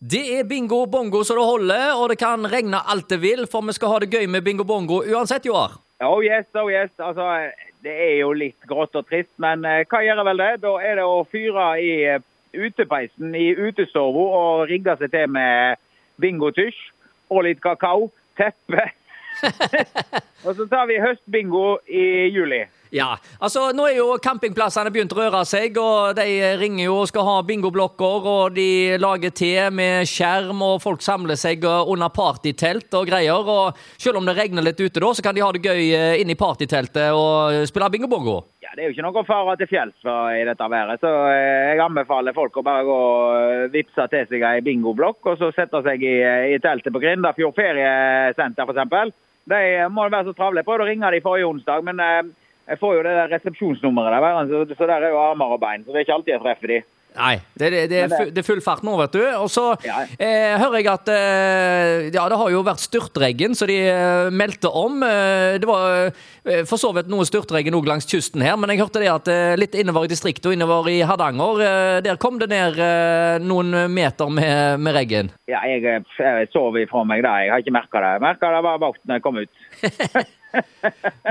Det er bingo bongo så det holder, og det kan regne alt det vil, for vi skal ha det gøy med bingo bongo uansett, Joar. Oh yes, oh yes. Altså, det er jo litt grått og trist, men eh, hva gjør vel det? Da er det å fyre i eh, utepeisen i utestua og rigge seg til med bingotusj og litt kakao, teppe. og så tar vi høstbingo i juli. Ja, altså nå er jo campingplassene begynt å røre seg, og de ringer jo og skal ha bingoblokker, og de lager te med skjerm, og folk samler seg under partytelt og greier. Og selv om det regner litt ute da, så kan de ha det gøy eh, inne i partyteltet og spille bingo-bongo. Ja, Det er jo ikke noe fare til fjells i dette været, så eh, jeg anbefaler folk å bare gå og vippse til seg ei bingoblokk, og så sette seg i, i teltet på Grindafjord feriesenter f.eks. De må være så travle. Jeg prøvde å ringe dem forrige onsdag, men eh, jeg får jo det der resepsjonsnummeret der, så, der er jo armer og bein. Så det er ikke alltid jeg treffer de. Nei, det, det, det, er, det er full fart nå, vet du. Og så ja. eh, hører jeg at eh, Ja, det har jo vært styrtregn, så de eh, meldte om. Eh, det var eh, for så vidt noe styrtregn òg langs kysten her, men jeg hørte det at litt innover i distriktet og innover i Hardanger, der kom det ned noen meter med, med regn. Ja, jeg, jeg sov ifra meg da. Jeg har ikke merka det. Jeg merka det bare bak når jeg kom ut.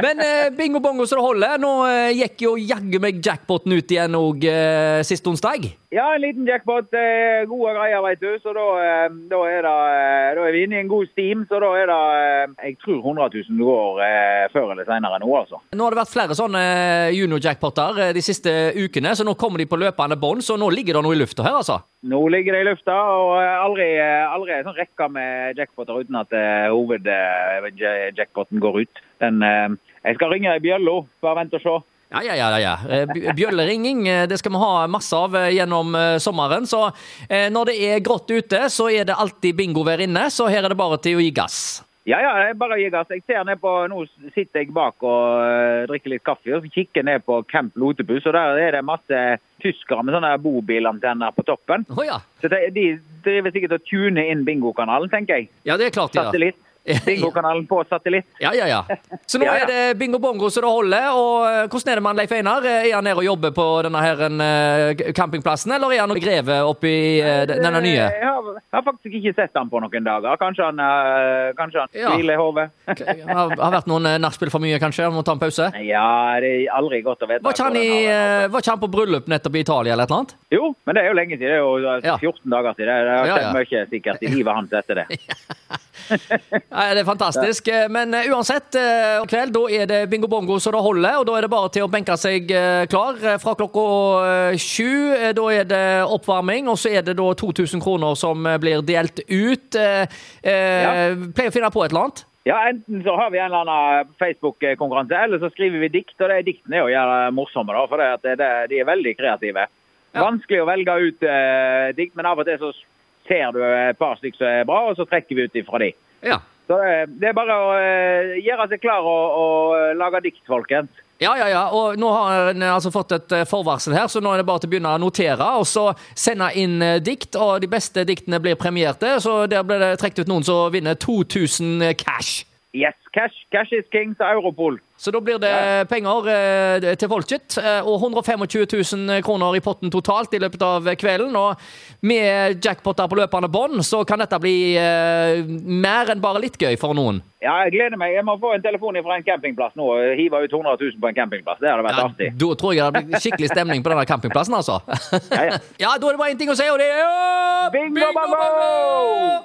Men eh, bingo bongo så det holder. Nå eh, gikk jo jaggu meg jackpoten ut igjen òg eh, sist onsdag. Ja, en liten jackpot. Eh, gode greier, veit du. Så da, eh, da, er det, eh, da, er vi inne i en god steam. Så da er det Jeg tror 100 000 går før eller senere nå, altså. Nå har det vært flere sånne junior-jackpoter de siste ukene, så nå kommer de på løpende bånd. Så nå ligger det noe i lufta her, altså? Nå ligger det i lufta, og aldri, aldri en sånn rekke med jackpoter uten at hovedjackpoten går ut. Den, jeg skal ringe i bjølle, bare vent og se. Ja, ja, ja. ja. Eh, bjølleringing eh, det skal vi ha masse av eh, gjennom sommeren. Så når det er grått ute, så er det alltid bingovær inne. Så her er det bare til å gi gass. Ja, ja, det er bare å gi gass. Jeg ser ned på, Nå sitter jeg bak og drikker litt kaffe og kikker ned på Camp Lotepus. og Der er det masse tyskere med sånne bobilantenner på toppen. Oh, ja. Så De driver sikkert og tuner inn bingokanalen, tenker jeg. Ja, det er klart de gjør. Bingokanalen på satellitt. Ja, ja, ja. Så nå ja, ja. er det bingo bongo så det holder. Og eh, hvordan er det med han Leif Einar? Er han nede og jobber på denne her eh, campingplassen, eller er han og grever oppi denne nye? Jeg har, jeg har, faktisk ikke sett han på noen dager. Kanskje han, kanskje han ja. hviler i hodet. har, har vært noen nachspiel for mye, kanskje? Han må ta en pause? Ja, det er aldri godt å vite. Var ikke han, i, var ikke han på bryllup nettopp i Italia eller et eller annet? Jo, men det er jo lenge siden. Det er jo 14 dager siden. Det har skjedd mye sikkert i livet hans etter det. Nei, det er fantastisk. Men uh, uansett, i kveld da er det bingo bongo så det holder. Og da er det bare til å benke seg uh, klar fra klokka sju. Da er det oppvarming, og så er det da 2000 kroner som blir delt ut. Ja. Pleier å finne på et eller annet? Ja, Enten så har vi en eller annen Facebook-konkurranse, eller så skriver vi dikt. Og det er diktene å gjøre morsomme, da, for det, det, de er veldig kreative. Ja. Vanskelig å velge ut eh, dikt, men av og til så ser du et par stykker som er bra, og så trekker vi ut ifra de. Ja. Så det er bare å uh, gjøre seg klar og, og lage dikt, folkens. Ja, ja, ja. Og nå har en altså fått et eh, forvarsel her, så nå er det bare til å begynne å notere. Og så sende inn eh, dikt, og de beste diktene blir premierte. Så der blir det trukket ut noen som vinner 2000 cash. Yes, cash, cash is king til Europol. Så da blir det ja. penger eh, til folket, eh, og 125 000 kroner i potten totalt i løpet av kvelden. Og med jackpoter på løpende bånd, så kan dette bli eh, mer enn bare litt gøy for noen. Ja, jeg gleder meg. Jeg må få en telefon fra en campingplass nå og hive ut 100 000 på en campingplass. Det hadde vært ja, artig. Da tror jeg det blir skikkelig stemning på denne campingplassen, altså. Ja, ja. ja da er det bare én ting å si, og det er Bingo, bingo, bingo!